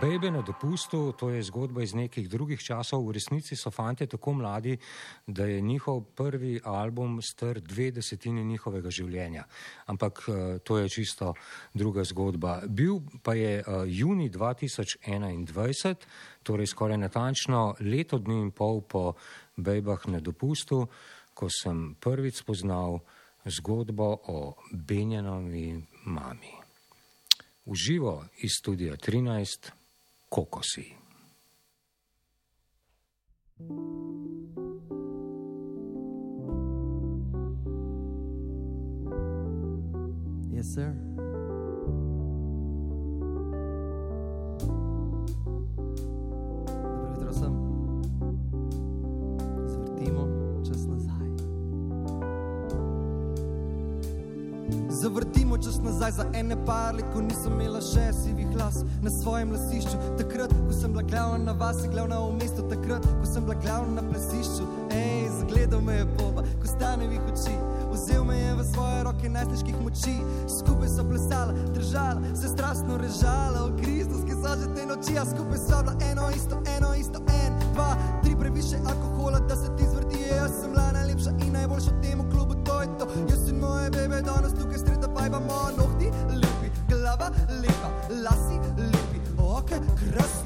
Baby na dopustu, to je zgodba iz nekih drugih časov. V resnici so fanti tako mladi, da je njihov prvi album star dve desetini njihovega življenja. Ampak uh, to je čisto druga zgodba. Bil pa je uh, juni 2021, torej skoraj natančno leto dni in pol po Babah na dopustu, ko sem prvič spoznal zgodbo o Benjanovi mami. Uživo iz studia 13 kokosi. Yes, sir. Čas nazaj za ene par let, ko nisem imela še sivih las na svojem lasišču. Takrat, ko sem bila glavna na vas, glavna v mestu, takrat, ko sem bila glavna na plesišču. Ej, zagledal me je boba, ko stane vih oči. Vzel me je v svoje roke najstniških moči, skupaj so plesala, držala, se strastno režala, v kristovski so že te noči, a skupaj so bila eno isto, eno isto, en, dva, tri previše alkohola, da se ti zvrti, jaz sem bila najlepša in najboljša streta pa imamo nohti lepi, glava lepa, lasi lepi, oke krasne,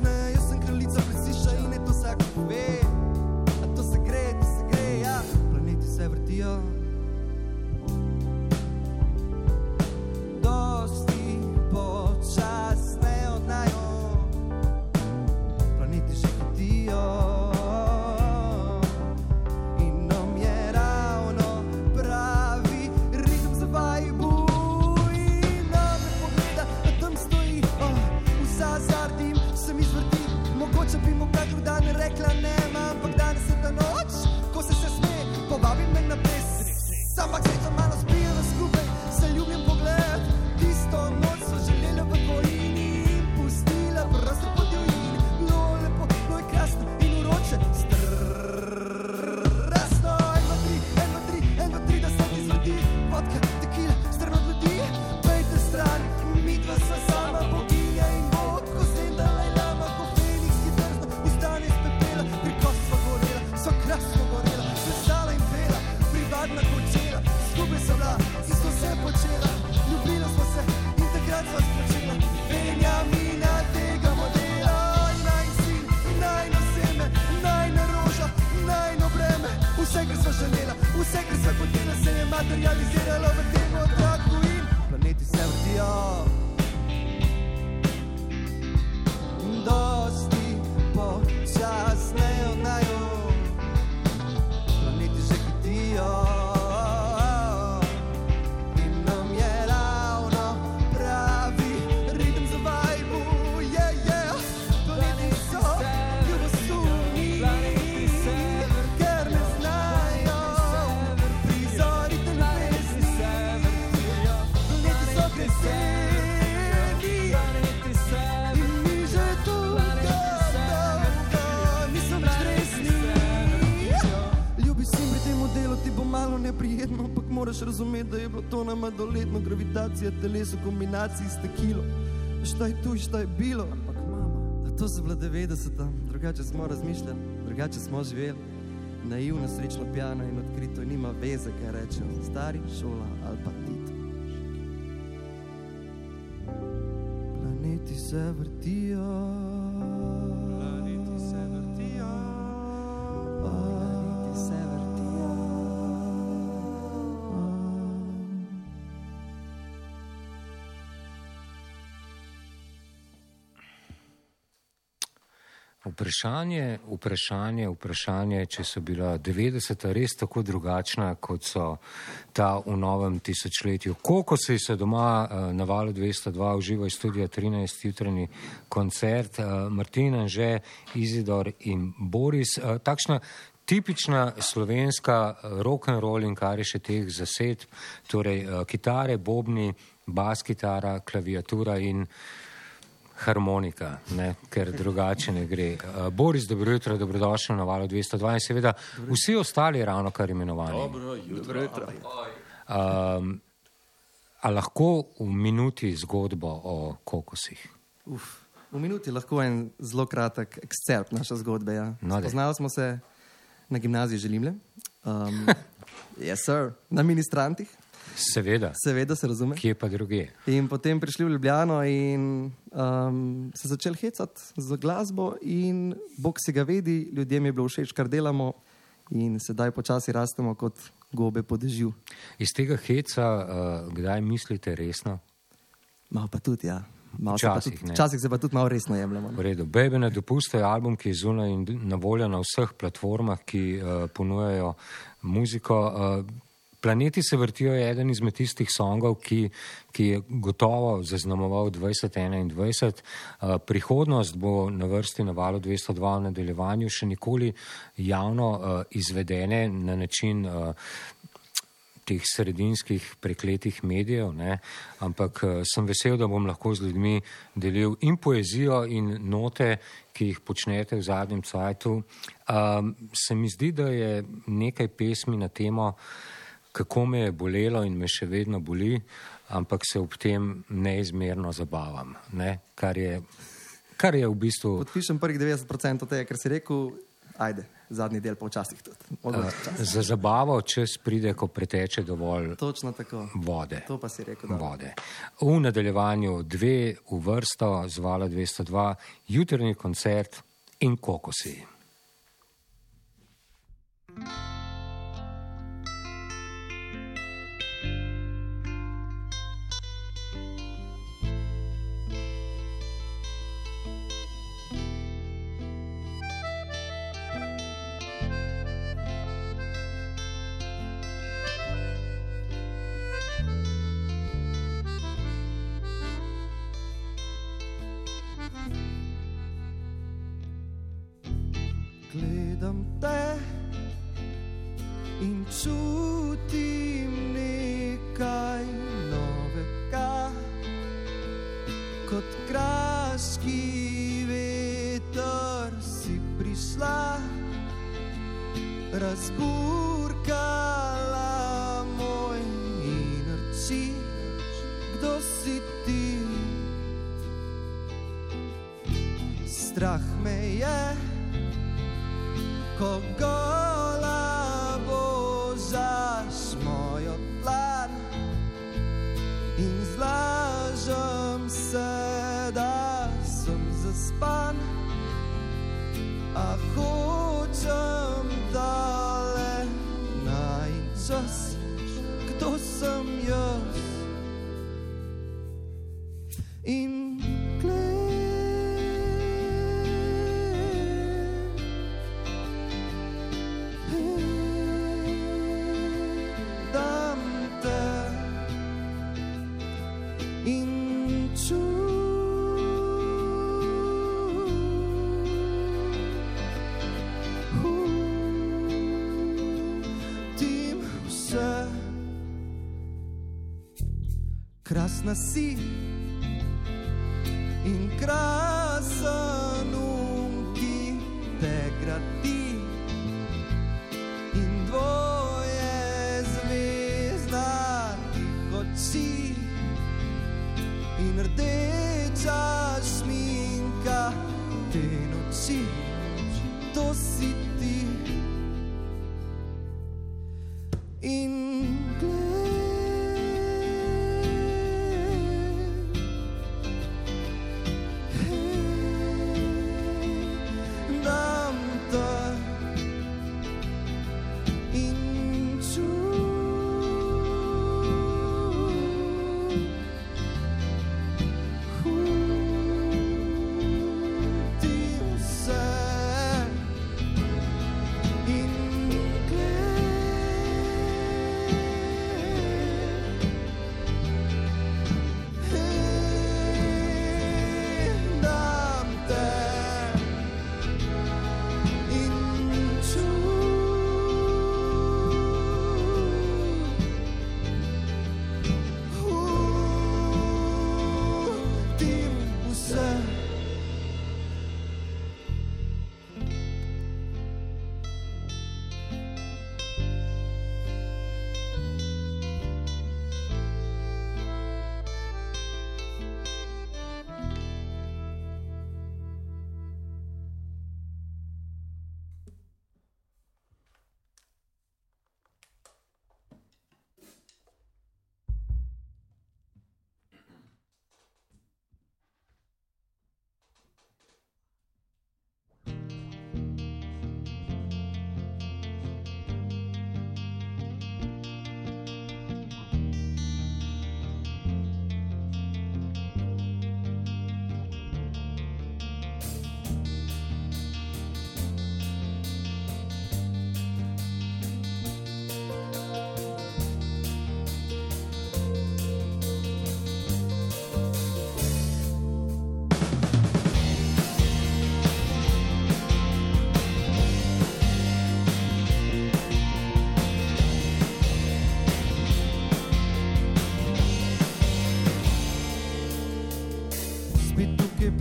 da je bilo to nama doletno, gravitacija telesu v kombinaciji s tekilo. Šta je tu, šta je bilo? Ampak mama, a to so bila 90-ta, drugače smo razmišljali, drugače smo živeli. Naivno, srečno, pijano in odkrito, nima veze, kaj rečejo, stari, šola ali pa tit. Planeti se vrtijo. Vprašanje, vprašanje, vprašanje, če so bila 90-ta res tako drugačna, kot so ta v novem tisočletju. Koliko se je doma eh, na valu 202 uživa iz studija 13 jutranji koncert, eh, Martin Anže, Izidor in Boris. Eh, Takšna tipična slovenska rock and roll in kar je še teh zasedb, torej kitare, bobni, bas kitara, klaviatura in harmonika, ne, ker drugače ne gre. Uh, Boris, dobro jutro, dobrodošel na valu 202 in seveda vsi ostali ravno kar imenovani. Dobro jutro. Uh, Um, a lahko v minuti zgodbo o kokosih? Uf, v minuti lahko en zelo kratek ekscerpt naše zgodbe. Ja. No, daj. Spoznali smo se na gimnaziji Želimle, um, yes, sir, na ministrantih, Seveda, seveda se razume. kje pa druge? In potem prišli v Ljubljano in um, se začeli hecati za glasbo, in Bog se ga vedi, ljudem je bilo všeč, kar delamo, in sedaj počasi rastemo kot gobe po dežju. Iz tega heca, uh, kdaj mislite resno? Malo pa tudi, ja. Malo se Včasih, tudi- ne. Včasih se pa tudi malo resno jemljemo. V redu. Baby na dopustu je album, ki je zunaj in na voljo na vseh platformah, ki uh, ponujajo muziko. Uh, Planeti se vrtijo je eden izmed tistih songov, ki, ki je gotovo zaznamoval 2021. Uh, prihodnost bo na vrsti na valu 202 v nadaljevanju še nikoli javno uh, izvedene na način uh, teh sredinskih prekletih medijev, ne? ampak eh, sem vesel, da bom lahko z ljudmi delil in poezijo, in note, ki jih počnete v zadnjem cajtu. Um, se mi zdi, da je nekaj pesmi na temo, kako me je bolelo in me še vedno boli, ampak se ob tem neizmerno zabavam, ne? kar, je, kar je v bistvu. Podpišem prvih 90% tega, kar si rekel, ajde, zadnji del pa včasih tudi. Včasih. Za zabavo čas pride, ko preteče dovolj vode. To pa si rekel. Da. vode. V nadaljevanju dve v vrsto z vala 202, jutrni koncert in kokosi. Gledam te in čutim nekaj novega, kot kraški veter si prišla, razburkala in zlažem se, da sem zaspan, a Krasna si in krasen um, ki te gradi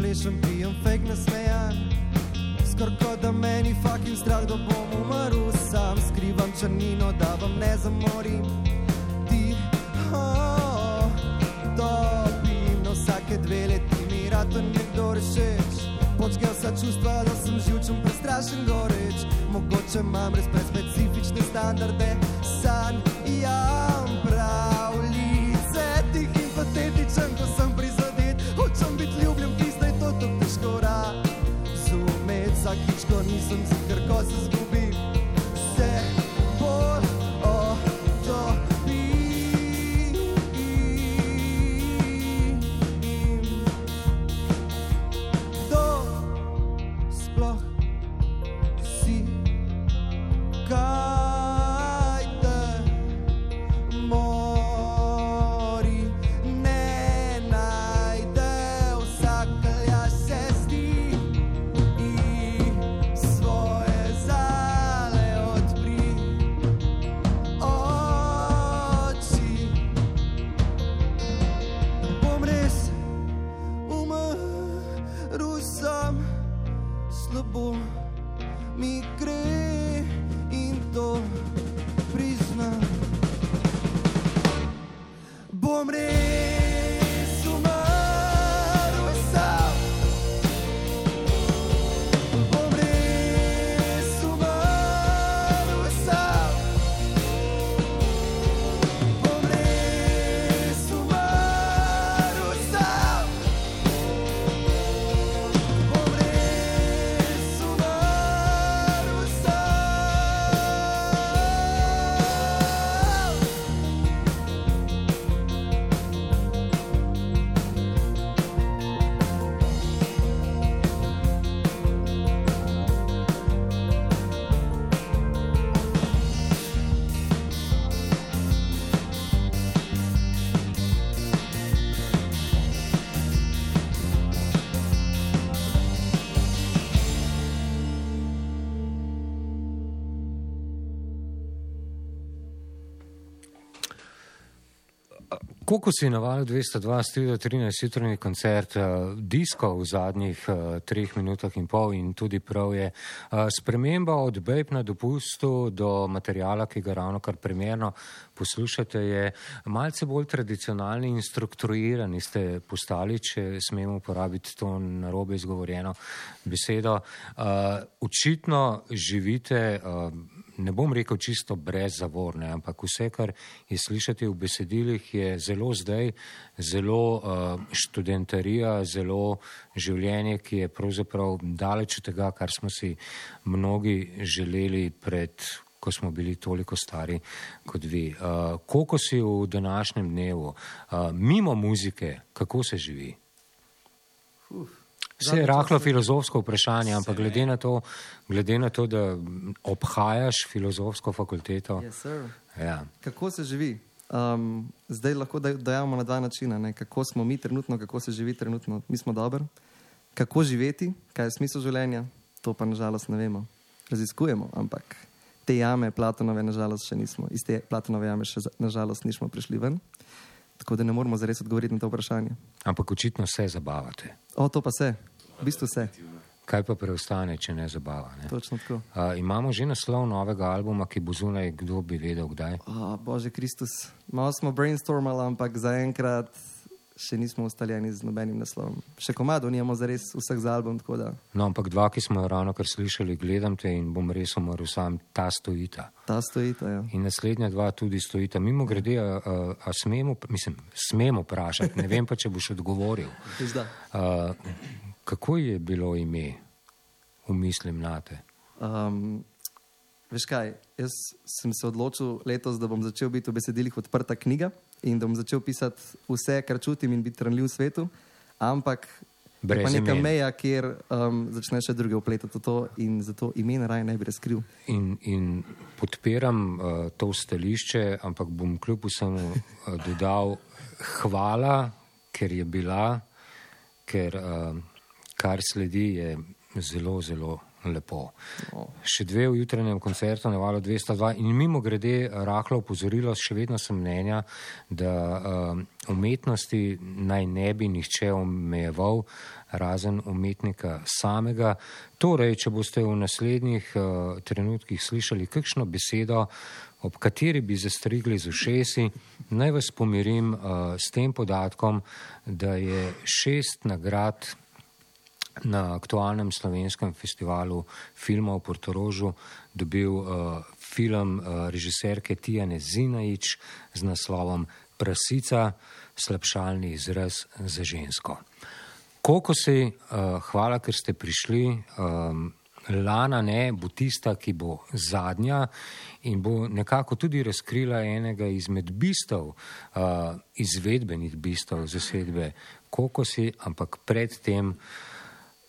plešem, pijem fake nasmejan. Skoraj kot da meni fucking strah, da bom umrl sam, skrivam črnino, da vam ne zamorim. Ti, oh, topim, na vsake dve leti mi rad nekdo rešeš. Počkejo vsa čustva, da sem živčen, prestrašen, goreč. Mogoče imam res prespecifične standarde, sanjam pravljice, tih in patetičen, ko sem prizadet. Ko nisem zikr, ko se zgubim, Koliko si navalil 202, studio 13 jutranji koncert, uh, disko v zadnjih uh, treh minutah in pol in tudi prav je uh, sprememba od Babe na dopustu do materijala, ki ga ravno kar primerno poslušate, je malce bolj tradicionalni in strukturirani ste postali, če smemo uporabiti to narobe izgovorjeno besedo. Uh, očitno živite. Uh, ne bom rekel čisto brez zavorne, ampak vse, kar je slišati v besedilih, je zelo zdaj, zelo uh, študentarija, zelo življenje, ki je pravzaprav daleč od tega, kar smo si mnogi želeli pred ko smo bili toliko stari kot vi. Uh, koliko si v današnjem dnevu, uh, mimo muzike, kako se živi? Vse je rahlo filozofsko vprašanje, ampak glede na, to, glede na to, da obhajaš filozofsko fakulteto. Yes, sir. Ja. Kako se živi? Um, zdaj lahko da- dajemo na dva načina. Ne? Kako smo mi trenutno, kako se živi trenutno. Mi smo dobri. Kako živeti, kaj je smisel življenja, to pa nažalost ne vemo. Raziskujemo, ampak te jame Platonove nažalost še nismo. Iz te Platonove jame še nažalost nismo prišli ven. Tako da ne moramo zares odgovoriti na to vprašanje. Ampak očitno se zabavate. O, to pa se, v bistvu se. Kaj pa preostane, če ne zabava? Ne? Točno tako. Uh, imamo že naslov novega albuma, ki bo zunaj, kdo bi vedel kdaj. O, Bože Kristus, malo smo brainstormali, ampak zaenkrat še nismo ustaljeni z nobenim naslovom. Še komado nimamo zares vseh za album, No, ampak dva, ki smo jo ravno kar slišali, gledam te in bom res umrl sam, ta stojita. ta stoji. Ta, ja. In naslednja dva tudi stojita. Mimo grede, a, a, a smemo, mislim, smemo vprašati, ne vem pa, če boš odgovoril. A, kako je bilo ime, umislim na te? Um, veš kaj, jaz sem se odločil letos, da bom začel biti v besedilih odprta knjiga in da bom začel pisati vse, kar čutim in biti ranljiv v svetu, ampak je Brez pa neka imen. meja, kjer um, začneš še druge upletati v to in zato imen raje ne bi razkril. In, in podpiram uh, to stališče, ampak bom kljub vsemu uh, dodal hvala, ker je bila, ker uh, kar sledi je zelo, zelo lepo. Še dve v jutranjem koncertu na valu 202 in mimo grede rahlo upozorilo, še vedno sem mnenja, da um, umetnosti naj ne bi nihče omejeval razen umetnika samega. Torej, če boste v naslednjih uh, trenutkih slišali kakšno besedo, ob kateri bi zastrigli z ušesi, naj vas pomirim uh, s tem podatkom, da je šest nagrad na aktualnem slovenskem festivalu filma v Portorožu dobil uh, film uh, režiserke Tijane Zinajič z naslovom Prasica, slabšalni izraz za žensko. Koliko si, uh, hvala, ker ste prišli. Um, Lana ne bo tista, ki bo zadnja in bo nekako tudi razkrila enega izmed bistv, uh, izvedbenih bistv zasedbe Kokosi, ampak predtem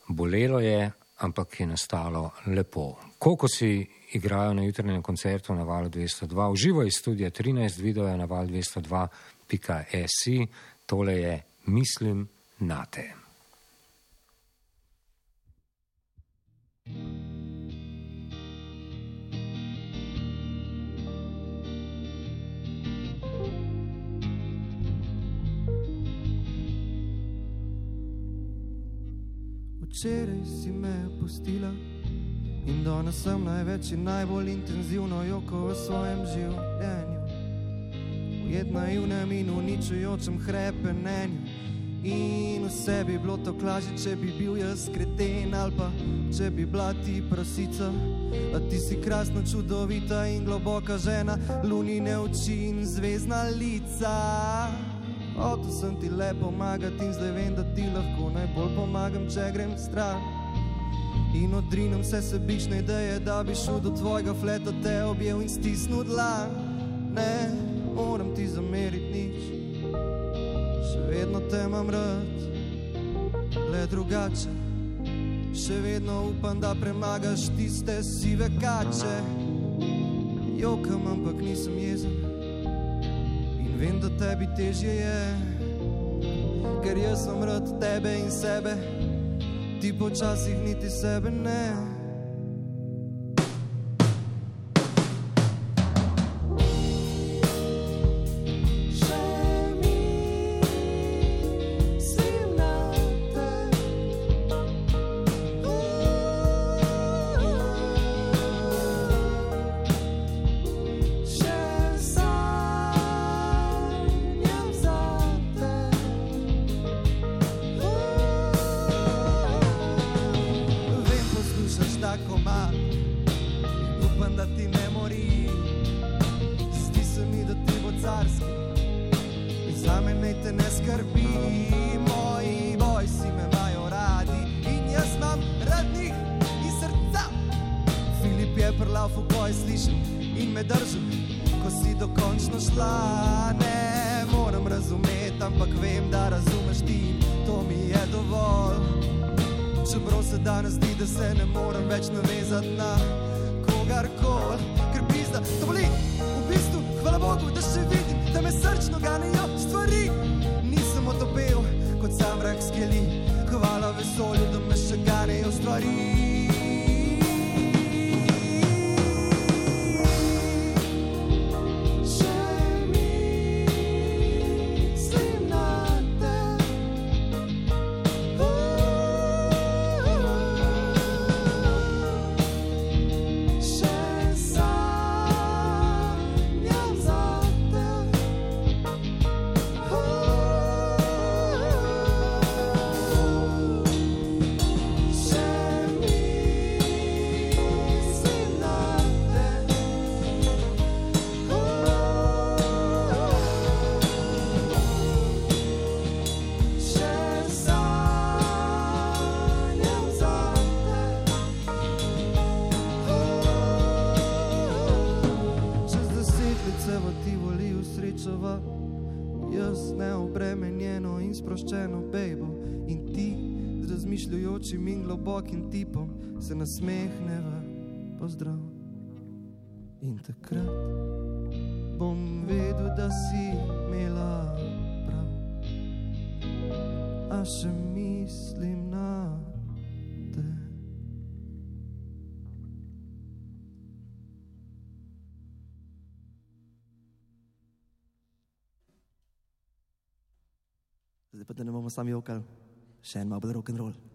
bolelo je, ampak je nastalo lepo. Kokosi igrajo na jutranjem koncertu na valu 202, uživo iz studija 13, video je na val 202.si, tole je Mislim na te. Včeraj si me pustila in danes sem največ in najbolj intenzivno joko v svojem življenju. Ujet naivnem in uničujočem hrepenenju. In vse bi bilo to klaže, če bi bil jaz kreten ali pa če bi bila ti prasica. A ti si krasna, čudovita in globoka žena, lunine oči in zvezdna lica. O, tu sem ti le pomagati in zdaj vem, da ti lahko najbolj pomagam, če grem stran. In odrinem vse sebične ideje, da bi šel do tvojega fleta, te objel in stisnil dlan. Ne, moram ti zameriti nič, še vedno te imam rad, le drugače. Še vedno upam, da premagaš tiste sive kače. Jokam, ampak nisem jezen vem, da tebi težje je, ker jaz sem rad tebe in sebe, ti počasih niti sebe ne. Za me naj te ne skrbi. Moji bojsi me imajo radi in jaz imam radnih iz srca. Filip je prlaufu, ko je slišal in me držal, ko si dokončno šla. Ne morem razumeti, ampak vem, da razumeš ti in to mi je dovolj. Čeprav se danes zdi, da se ne morem več navezati na kogarkoli, ker pizda, to boli. V bistvu, hvala Bogu, da še vidim, da me srčno ganijo stvari. Nisem otopel kot sam rak skeli, hvala vesolju, da me še ganijo stvari. globokim tipom se nasmehneva, pozdrav. In takrat bom vedel, da si imela prav, a še mislim na te. Zdaj pa, da ne bomo sami jokali, še en malo bolj rock and roll.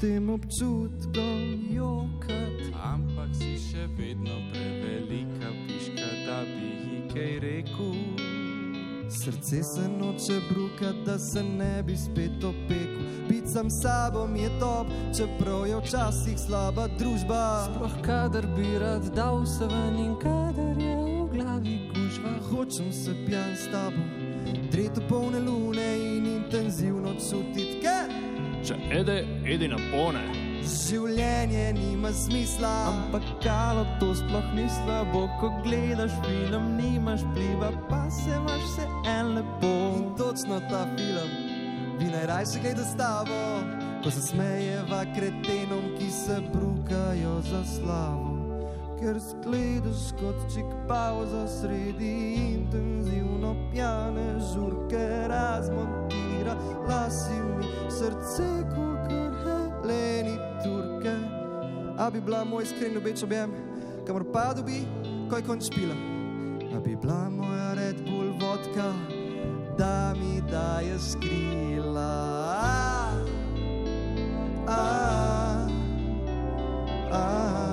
Tem občutkom, jokat. Ampak si še vedno prevelika piška, da bi ji kaj rekel. Srce se noče brukati, da se ne bi spet opekel. Biti sam s sabo mi je top, čeprav je včasih slaba družba. Sploh kadar bi rad dal se ven in kadar je v glavi gužva. Hočem se pijan s tabo, tretjo polne lune in intenzivno čutiti, ker Če ede, edi na pone. življenje nima smisla. Ampak kalo to sploh ni slabo, ko gledaš film, nimaš pliva, pa se imaš vse en lepo. In točno ta film bi najrajši gledal s tabo, ko se smejeva kretenom, ki se brukajo za slavo. Ker zgledaš kot čik pauza sredi intenzivno pjane žurke, razmontira lasi mi srce, kot Heleni Turke. A bi bila moj iskren ljubeč objem, kamor pa dobi, ko je konč pila. A bi bila moja Red Bull vodka, da mi daje skrila. A, a, a,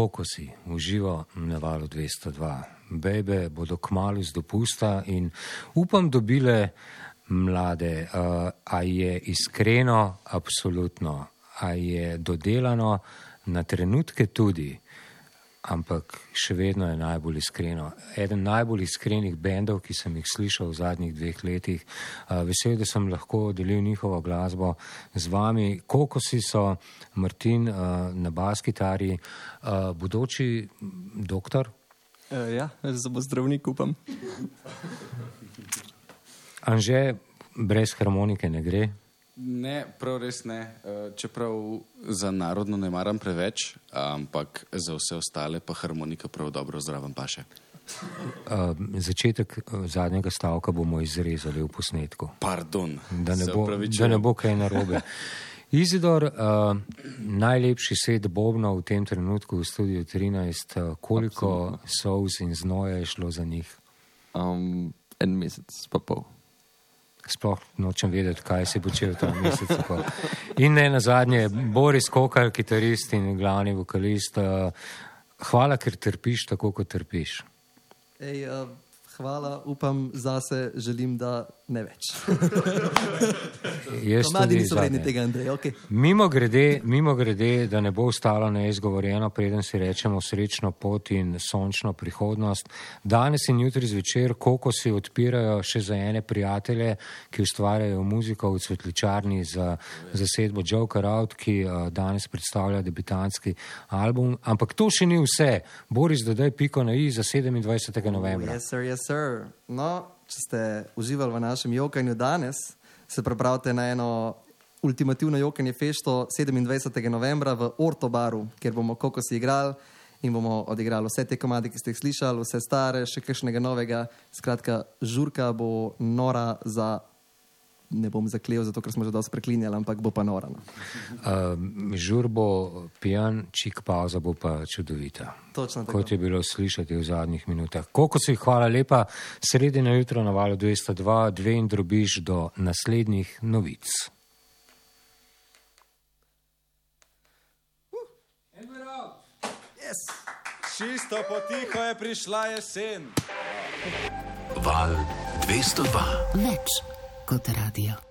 kokosi uživo na valu 202. Bebe bodo kmalo z dopusta in upam dobile mlade. Uh, a je iskreno, absolutno, a je dodelano, na trenutke tudi, ampak še vedno je najbolj iskreno. Eden najbolj iskrenih bendov, ki sem jih slišal v zadnjih dveh letih. Uh, vesel, da sem lahko delil njihovo glasbo z vami. Kokosi so Martin uh, na bas kitari, uh, bodoči doktor. Uh, ja, za bo zdravnik upam. Anže, brez harmonike ne gre. Ne, prav res ne. Eh, Čeprav za narodno ne maram preveč, ampak za vse ostale pa harmonika prav dobro zraven paše. Uh, začetek uh, zadnjega stavka bomo izrezali v posnetku, Pardon. da ne bo, da ne bo kaj narobe. Izidor, uh, najlepši set bobna v tem trenutku v studiu 13, uh, koliko solz in znoja je šlo za njih? Um, en mesec, pa pol. Sploh nočem vedeti, kaj si počel ta mesec. tako. In ne na zadnje, Boris Kokar, kitarist in glavni vokalist. Uh, hvala, ker trpiš tako, kot trpiš. Ej, uh, hvala, upam zase, želim, da ne več. Jaz Mladi tudi niso vredni tega, Andrej. Okay. Mimo grede, mimo grede, da ne bo ostalo neizgovorjeno, preden si rečemo srečno pot in sončno prihodnost. Danes in jutri zvečer, koliko si odpirajo še za ene prijatelje, ki ustvarjajo muziko v cvetličarni za zasedbo Joker Out, ki uh, danes predstavlja debitantski album. Ampak to še ni vse. Boris, dodaj piko na i za 27. novembra. Yes, sir, yes, sir. No, če ste uživali v našem jokanju danes, se pripravite na eno ultimativno jokanje fešto 27. novembra v Ortobaru, kjer bomo kokosi igrali in bomo odigrali vse te komade, ki ste jih slišali, vse stare, še kakšnega novega. Skratka, žurka bo nora za. Ne bom zaklel, zato ker smo že dosti preklinjali, ampak bo pa nora. No. Uh, žur bo pijan, čik pauza bo pa čudovita. Točno tako. Kot je bilo slišati v zadnjih minutah. Koliko si hvala lepa, sredi na jutro na valu 202, dve in drobiš do naslednjih novic. Čisto potiho je prišla jesen. Val 202. Več kot radio.